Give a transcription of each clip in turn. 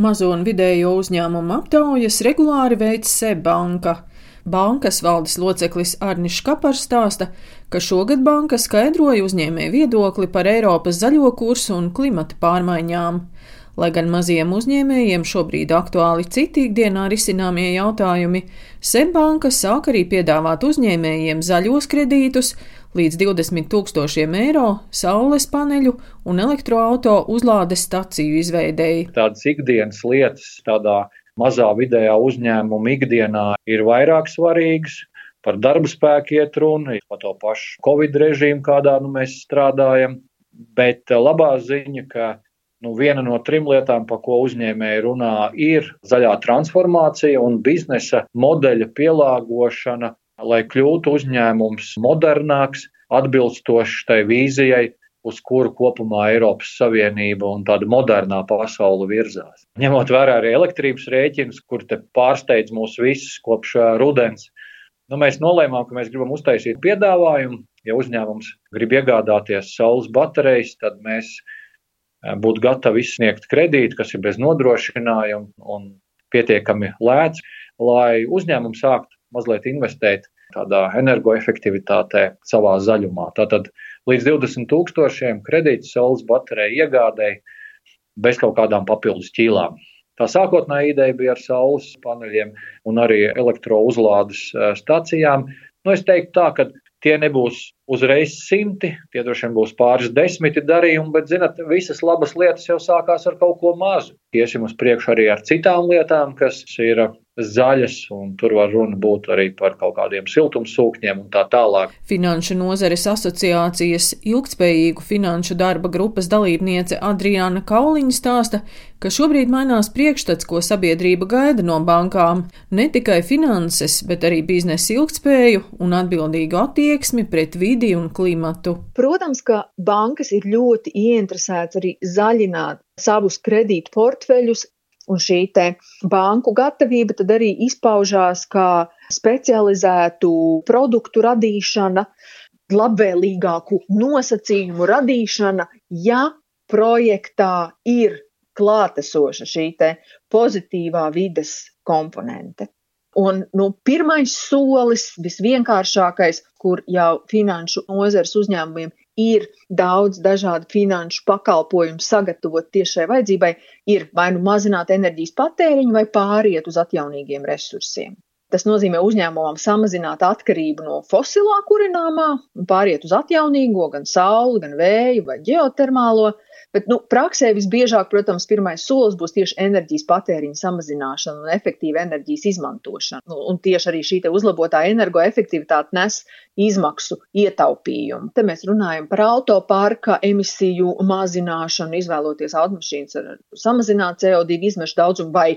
Mazo un vidējo uzņēmumu aptaujas regulāri veids Seibanka. Bankas valdes loceklis Arnis Kapars stāsta, ka šogad banka skaidroja uzņēmēju viedokli par Eiropas zaļo kursu un klimata pārmaiņām. Lai gan maziem uzņēmējiem šobrīd aktuāli citi ikdienā risināmie jautājumi, Seibanka sāk arī piedāvāt uzņēmējiem zaļos kredītus līdz 20 tūkstošiem eiro saules paneļu un elektroauto uzlādes staciju izveidēji. Tādas ikdienas lietas tādā mazā vidējā uzņēmuma ikdienā ir vairāk svarīgas. Par darba spēku iet runa, par to pašu Covid režīmu, kādā nu, mēs strādājam. Bet labā ziņa, ka Nu, viena no trim lietām, par ko uzņēmēji runā, ir zaļā transformācija un biznesa modeļa pielāgošana, lai kļūtu uzņēmums modernāks, atbilstošs tai vīzijai, uz kuru kopumā Eiropas Savienība un tāda modernā pasaule virzās. Ņemot vērā arī elektrības rēķinus, kur te pārsteidz mūs visus kopš rudens, nu, mēs nolēmām, ka mēs gribam uztaisīt piedāvājumu. Ja uzņēmums grib iegādāties saules baterijas, tad mēs būtu gatavi izsniegt kredītu, kas ir bez nodrošinājuma un pietiekami lēts, lai uzņēmums sāktu mazliet investēt tādā energoefektivitātē savā zaļumā. Tātad līdz 20 tūkstošiem kredītu saules bateriju iegādēji bez kaut kādām papildus ķīlām. Tā sākotnējā ideja bija ar saules paneļiem un arī elektrouzlādes stacijām. Nu, es teiktu tā, ka Tie nebūs uzreiz simti, tie droši vien būs pāris desmiti darījumi, bet, zinot, visas labas lietas jau sākās ar kaut ko mazu. Iesim uz priekšu arī ar citām lietām, kas ir zaļas, un tur var runa būt arī par kaut kādiem siltumsūkņiem un tā tālāk. Finanšu nozares asociācijas ilgtspējīgu finanšu darba grupas dalībniece Adriāna Kauliņa stāsta, ka šobrīd mainās priekšstats, ko sabiedrība gaida no bankām - ne tikai finanses, bet arī biznesa ilgtspēju un atbildīgu attieksmi pret vidi un klimatu. Protams, ka bankas ir ļoti ieinteresētas arī zaļināt savus kredītu portfeļus, Un šī banku gatavība tad arī izpaužās kā specializētu produktu radīšana, labvēlīgāku nosacījumu radīšana, ja projektā ir klātesoša šī pozitīvā vides komponente. Un nu, pirmais solis, visvienkāršākais, kur jau finanšu nozares uzņēmumiem ir daudz dažādu finanšu pakalpojumu sagatavot tieši šai vajadzībai, ir vai nu mazināt enerģijas patēriņu, vai pāriet uz atjaunīgiem resursiem. Tas nozīmē uzņēmumam samazināt atkarību no fosilā kurināmā un pāriet uz atjaunīgo, gan sauli, gan vēju vai ģeotermālo. Bet nu, praksē visbiežāk, protams, pirmais solis būs tieši enerģijas patēriņa samazināšana un efektīva enerģijas izmantošana. Nu, un tieši arī šī uzlabotā energoefektivitāte nes izmaksu ietaupījumu. Te mēs runājam par autoparka emisiju mazināšanu, izvēloties automašīnas ar samazinātu CO2 izmešu daudzumu vai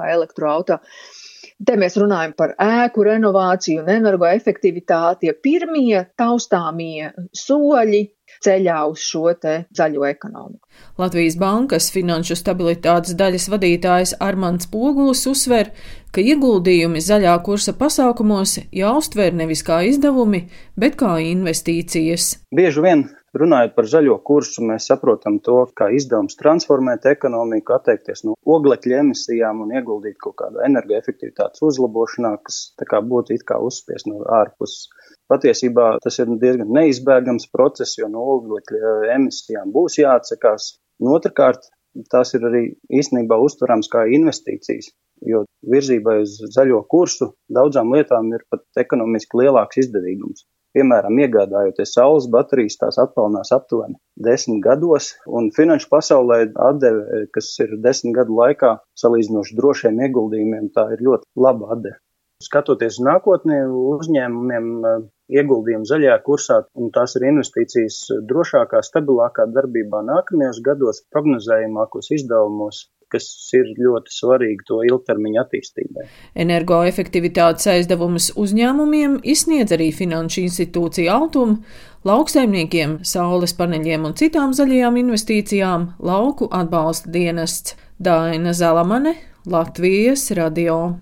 elektroautomašīnu. Te mēs runājam par ēku renovāciju un energoefektivitāti. Ja pirmie taustāmie soļi ceļā uz šo zaļo ekonomiku. Latvijas Bankas finanšu stabilitātes daļas vadītājs Armāns Pogulis uzsver, ka ieguldījumi zaļā kursa pasākumos jāuztver nevis kā izdevumi, bet kā investīcijas. Bieži vien Runājot par zaļo kursu, mēs saprotam to, kā izdevums transformēt ekonomiku, atteikties no oglekļa emisijām un ieguldīt kaut kādā energoefektivitātes uzlabošanā, kas būtu it kā uzspies no ārpuses. Patiesībā tas ir diezgan neizbēgams process, jo no oglekļa emisijām būs jāatsakās. Un otrkārt, tās ir arī īstenībā uztverams kā investīcijas, jo virzībai uz zaļo kursu daudzām lietām ir pat ekonomiski lielāks izdevīgums. Piemēram, iegādājoties saules baterijas, tās atpelnās aptuveni desmit gados, un finanšu pasaulē atdeve, kas ir desmit gadu laikā salīdzinoši drošiem ieguldījumiem, tā ir ļoti laba atdeve. Skatoties uz nākotni, uzņēmumiem eh, ieguldījumi zaļajā kursā, un tās ir investīcijas drošākā, stabilākā darbībā nākamajos gados, prognozējumākos izdevumos kas ir ļoti svarīgi to ilgtermiņa attīstībai. Energoefektivitātes aizdevumus uzņēmumiem izsniedz arī finanšu institūcija Altuma, lauksaimniekiem, saules paneļiem un citām zaļajām investīcijām lauku atbalsta dienests Daina Zalamane, Latvijas radio.